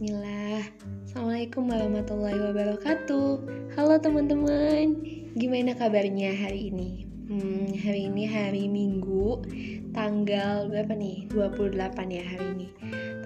Bismillah. Assalamualaikum warahmatullahi wabarakatuh. Halo teman-teman Gimana kabarnya hari ini? Hmm, hari ini hari Minggu Tanggal berapa nih? 28 ya hari ini.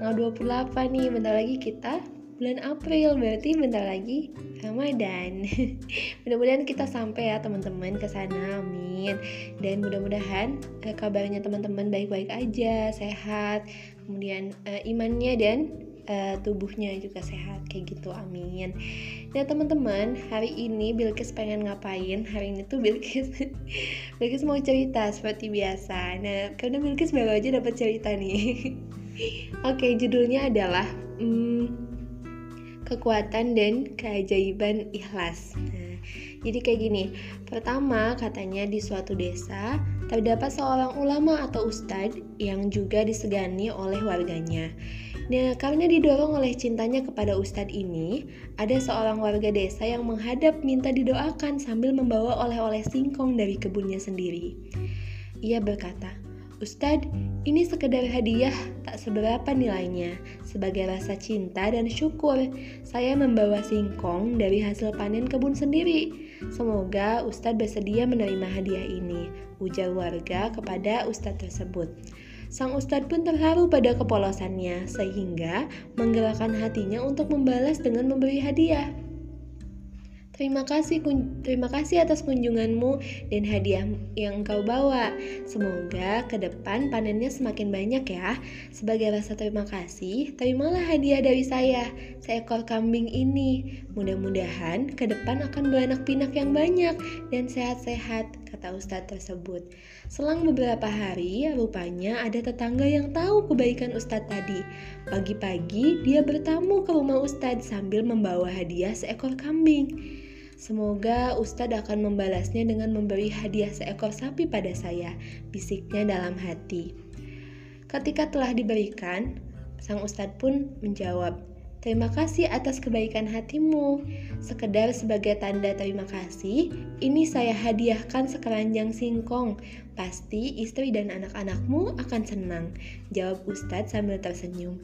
Tanggal 28 nih Bentar lagi kita bulan April Berarti bentar lagi Ramadan. Mudah-mudahan kita sampai ya teman-teman ke sana Amin. Dan mudah-mudahan eh, kabarnya teman-teman baik-baik aja Sehat Kemudian eh, imannya dan uh, tubuhnya juga sehat kayak gitu amin. Nah teman-teman hari ini Bilkis pengen ngapain? Hari ini tuh Bilkis Bilkis mau cerita seperti biasa. Nah karena Bilkis baru aja dapat cerita nih. Oke judulnya adalah hmm, kekuatan dan keajaiban ikhlas. Nah, jadi kayak gini. Pertama katanya di suatu desa terdapat seorang ulama atau ustadz yang juga disegani oleh warganya Nah, karena didorong oleh cintanya kepada ustadz ini, ada seorang warga desa yang menghadap minta didoakan sambil membawa oleh-oleh singkong dari kebunnya sendiri. Ia berkata, Ustadz, ini sekedar hadiah tak seberapa nilainya. Sebagai rasa cinta dan syukur, saya membawa singkong dari hasil panen kebun sendiri. Semoga Ustadz bersedia menerima hadiah ini, ujar warga kepada Ustadz tersebut. Sang ustadz pun terharu pada kepolosannya, sehingga menggerakkan hatinya untuk membalas dengan memberi hadiah. Terima kasih, terima kasih atas kunjunganmu dan hadiah yang engkau bawa. Semoga ke depan panennya semakin banyak ya. Sebagai rasa terima kasih, terimalah hadiah dari saya, seekor kambing ini. Mudah-mudahan ke depan akan beranak pinak yang banyak dan sehat-sehat, kata ustadz tersebut. Selang beberapa hari, rupanya ada tetangga yang tahu kebaikan ustadz tadi. Pagi-pagi, dia bertamu ke rumah ustadz sambil membawa hadiah seekor kambing. Semoga Ustadz akan membalasnya dengan memberi hadiah seekor sapi pada saya, bisiknya dalam hati. Ketika telah diberikan, sang Ustadz pun menjawab, Terima kasih atas kebaikan hatimu. Sekedar sebagai tanda terima kasih, ini saya hadiahkan sekeranjang singkong. Pasti istri dan anak-anakmu akan senang, jawab Ustadz sambil tersenyum.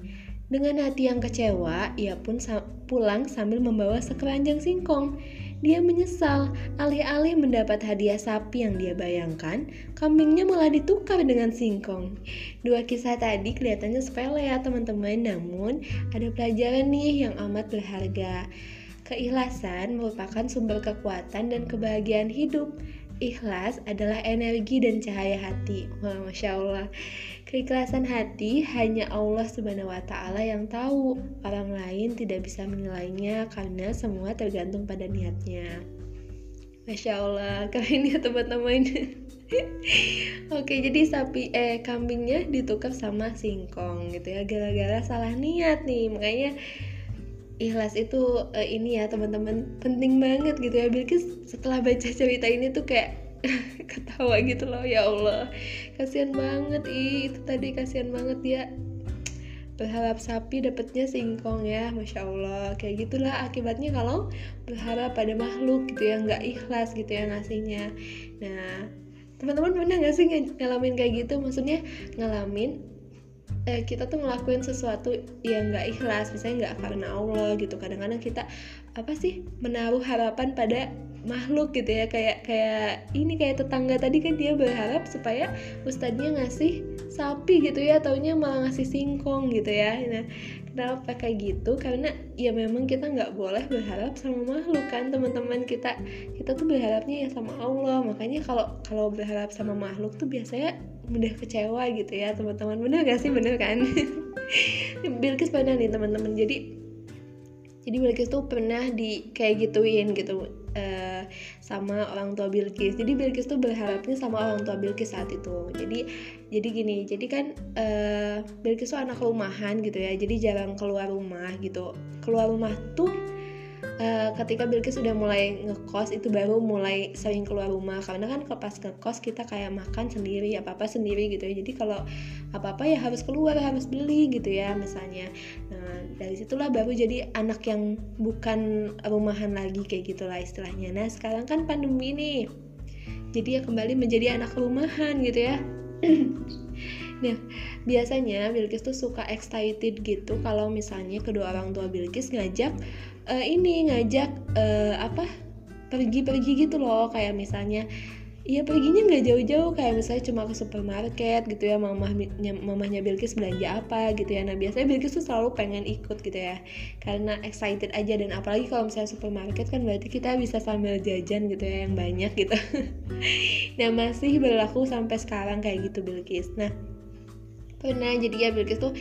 Dengan hati yang kecewa, ia pun pulang sambil membawa sekeranjang singkong. Dia menyesal, alih-alih mendapat hadiah sapi yang dia bayangkan, kambingnya malah ditukar dengan singkong. Dua kisah tadi kelihatannya sepele ya teman-teman, namun ada pelajaran nih yang amat berharga. Keikhlasan merupakan sumber kekuatan dan kebahagiaan hidup. Ikhlas adalah energi dan cahaya hati. Wah, Masya Allah. Keikhlasan hati hanya Allah Subhanahu wa Ta'ala yang tahu. Orang lain tidak bisa menilainya karena semua tergantung pada niatnya. Masya Allah, keren ya teman-teman. Oke, jadi sapi eh kambingnya ditukar sama singkong gitu ya, gara-gara salah niat nih. Makanya ikhlas itu uh, ini ya teman-teman penting banget gitu ya Bilkis setelah baca cerita ini tuh kayak ketawa gitu loh ya Allah. Kasihan banget ih itu tadi kasihan banget dia. Berharap sapi dapatnya singkong ya masya Allah. Kayak gitulah akibatnya kalau berharap pada makhluk gitu ya nggak ikhlas gitu ya ngasihnya. Nah teman-teman pernah nggak sih ngalamin kayak gitu? Maksudnya ngalamin eh, kita tuh ngelakuin sesuatu yang nggak ikhlas misalnya nggak karena Allah gitu. Kadang-kadang kita apa sih menaruh harapan pada makhluk gitu ya kayak kayak ini kayak tetangga tadi kan dia berharap supaya ustadznya ngasih sapi gitu ya taunya malah ngasih singkong gitu ya. Nah kenapa kayak gitu? Karena ya memang kita nggak boleh berharap sama makhluk kan teman-teman kita. Kita tuh berharapnya ya sama Allah. Makanya kalau kalau berharap sama makhluk tuh biasanya mudah kecewa gitu ya teman-teman. Bener gak sih? Bener kan? Bilkis pernah nih teman-teman. Jadi jadi Bilkis tuh pernah di kayak gituin gitu uh, sama orang tua Bilkis jadi Bilkis tuh berharapnya sama orang tua Bilkis saat itu. Jadi jadi gini jadi kan uh, Bilkis tuh anak rumahan gitu ya. Jadi jarang keluar rumah gitu. Keluar rumah tuh uh, ketika Bilkis sudah mulai ngekos itu baru mulai sering keluar rumah. Karena kan pas ngekos kita kayak makan sendiri apa apa sendiri gitu ya. Jadi kalau apa apa ya harus keluar harus beli gitu ya misalnya. Nah dari situlah baru jadi anak yang bukan rumahan lagi kayak gitulah istilahnya. Nah sekarang kan pandemi nih jadi ya kembali menjadi anak rumahan gitu ya. Nah, biasanya Bilkis tuh suka excited gitu kalau misalnya kedua orang tua Bilkis ngajak uh, ini ngajak uh, apa pergi-pergi gitu loh. Kayak misalnya Iya perginya nggak jauh-jauh kayak misalnya cuma ke supermarket gitu ya mamahnya mamahnya Bilkis belanja apa gitu ya. Nah biasanya Bilkis tuh selalu pengen ikut gitu ya karena excited aja dan apalagi kalau misalnya supermarket kan berarti kita bisa sambil jajan gitu ya yang banyak gitu. Nah masih berlaku sampai sekarang kayak gitu Bilkis. Nah pernah jadi ya Bilkis tuh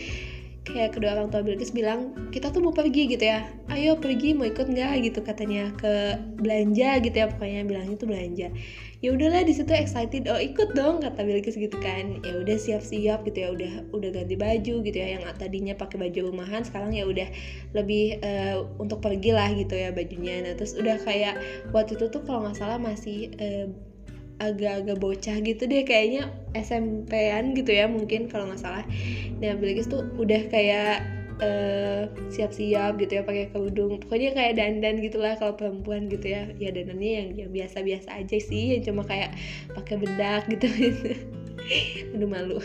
kayak kedua orang tua Bilkis bilang kita tuh mau pergi gitu ya. Ayo pergi mau ikut nggak? gitu katanya ke belanja gitu ya pokoknya bilangnya tuh belanja. Ya udahlah di situ excited. Oh ikut dong kata Bilkis gitu kan. Ya udah siap-siap gitu ya udah udah ganti baju gitu ya yang tadinya pakai baju rumahan sekarang ya udah lebih uh, untuk pergi lah gitu ya bajunya. Nah terus udah kayak waktu itu tuh kalau nggak salah masih uh, agak-agak bocah gitu deh kayaknya SMP-an gitu ya mungkin kalau nggak salah. Nah Bilkis tuh udah kayak eh, siap-siap gitu ya pakai kerudung. Pokoknya kayak dandan gitulah kalau perempuan gitu ya. Ya dandannya yang yang biasa-biasa aja sih yang cuma kayak pakai bedak gitu. Aduh malu.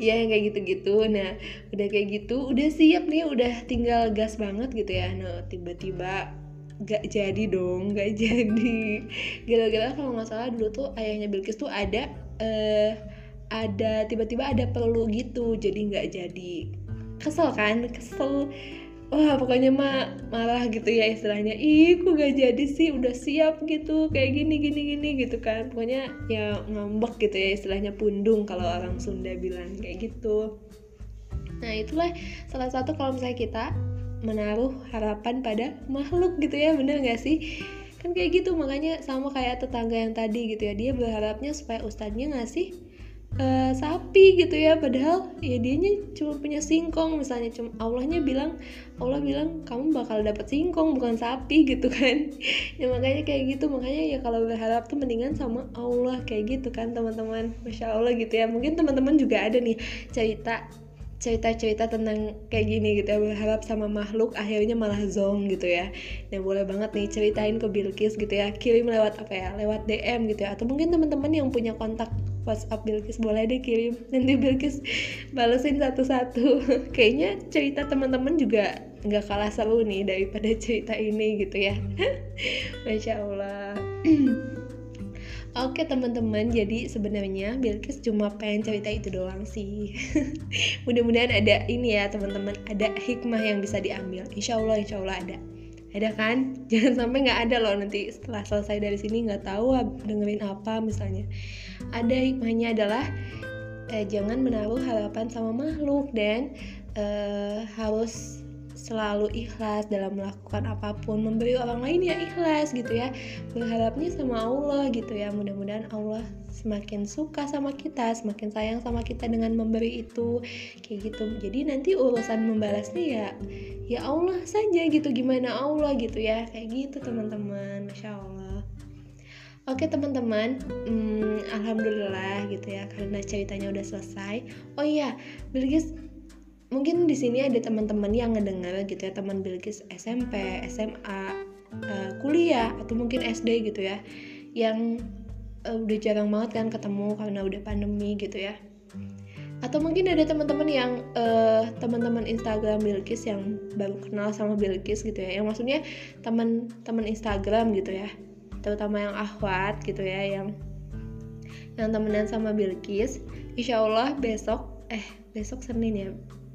Ya yang kayak gitu-gitu. Nah udah kayak gitu udah siap nih udah tinggal gas banget gitu ya. Nah tiba-tiba gak jadi dong gak jadi. Gara-gara kalau nggak salah dulu tuh ayahnya Bilkis tuh ada uh, ada tiba-tiba ada perlu gitu jadi nggak jadi. Kesel kan? Kesel. Wah pokoknya mah marah gitu ya istilahnya. Ih kok gak jadi sih? Udah siap gitu kayak gini gini gini gitu kan. Pokoknya ya ngambek gitu ya istilahnya pundung kalau orang Sunda bilang kayak gitu. Nah itulah salah satu kalau misalnya kita menaruh harapan pada makhluk gitu ya bener gak sih? Kan kayak gitu makanya sama kayak tetangga yang tadi gitu ya dia berharapnya supaya ustadznya ngasih uh, sapi gitu ya padahal ya dianya cuma punya singkong misalnya cuma Allahnya bilang Allah bilang kamu bakal dapat singkong bukan sapi gitu kan. Ya makanya kayak gitu makanya ya kalau berharap tuh mendingan sama Allah kayak gitu kan teman-teman. Masya Allah gitu ya mungkin teman-teman juga ada nih cerita cerita-cerita tentang kayak gini gitu ya berharap sama makhluk akhirnya malah zong gitu ya. Nah boleh banget nih ceritain ke Bilkis gitu ya kirim lewat apa ya lewat DM gitu ya atau mungkin teman-teman yang punya kontak WhatsApp Bilkis boleh deh kirim. Nanti Bilkis balesin satu-satu. Kayaknya cerita teman-teman juga nggak kalah seru nih daripada cerita ini gitu ya. Masya Allah Oke teman-teman, jadi sebenarnya Bilkis cuma pengen cerita itu doang sih. Mudah-mudahan ada ini ya teman-teman, ada hikmah yang bisa diambil. Insya Allah, insya Allah ada. Ada kan? Jangan sampai nggak ada loh nanti setelah selesai dari sini nggak tahu dengerin apa misalnya. Ada hikmahnya adalah eh, jangan menaruh harapan sama makhluk dan eh, harus selalu ikhlas dalam melakukan apa pun memberi orang lain ya ikhlas gitu ya berharapnya sama Allah gitu ya. Mudah-mudahan Allah semakin suka sama kita semakin sayang sama kita dengan memberi itu kayak gitu. Jadi nanti urusan membalasnya ya ya Allah saja gitu gimana Allah gitu ya. Kayak gitu teman-teman. Masya Allah. Oke teman-teman, hmm, alhamdulillah gitu ya karena ceritanya udah selesai. Oh iya, Bilgis mungkin di sini ada teman-teman yang ngedengar gitu ya teman Bilkis SMP, SMA, uh, eh, kuliah atau mungkin SD gitu ya yang uh, udah jarang banget kan ketemu karena udah pandemi gitu ya. Atau mungkin ada teman-teman yang uh, teman-teman Instagram Bilkis yang baru kenal sama Bilkis gitu ya yang maksudnya teman-teman Instagram gitu ya terutama yang ahwat gitu ya yang yang temenan sama Bilkis. Insya Allah besok eh besok Senin ya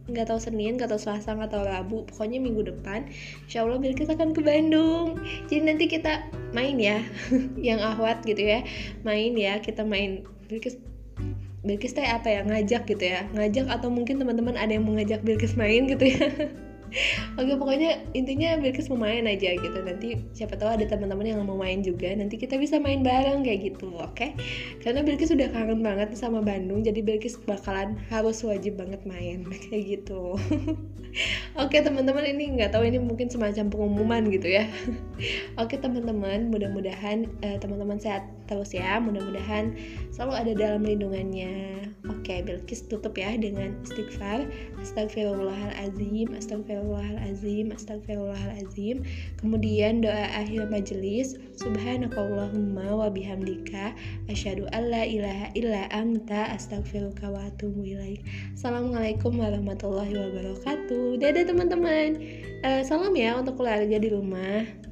nggak tahu Senin, nggak tahu Selasa, nggak tahu Rabu, pokoknya minggu depan, Insya Allah Bilkis akan ke Bandung. Jadi nanti kita main ya, yang ahwat gitu ya, main ya, kita main. Bilkis Bilkis teh apa ya? Ngajak gitu ya, ngajak atau mungkin teman-teman ada yang mau ngajak Bilkis main gitu ya. Oke pokoknya intinya Bilkis mau main aja gitu. Nanti siapa tahu ada teman-teman yang mau main juga nanti kita bisa main bareng kayak gitu oke? Okay? karena Bilkis sudah kangen banget sama Bandung jadi Bilkis bakalan harus wajib banget main kayak gitu. Oke teman-teman ini nggak tahu ini mungkin semacam pengumuman gitu ya. Oke teman-teman mudah-mudahan uh, teman-teman sehat terus ya. Mudah-mudahan selalu ada dalam lindungannya oke Bilkis tutup ya dengan istighfar. Astagfirullahalazim astagfirullah astagfirullahalazim astagfirullahalazim kemudian doa akhir majelis. Subhanakallahumma wa bihamdika. Asyhadu alla ilaha illa anta astaghfiruka wa atubu ilaik. Assalamualaikum warahmatullahi wabarakatuh. Dadah teman-teman. Uh, salam ya untuk keluarga di rumah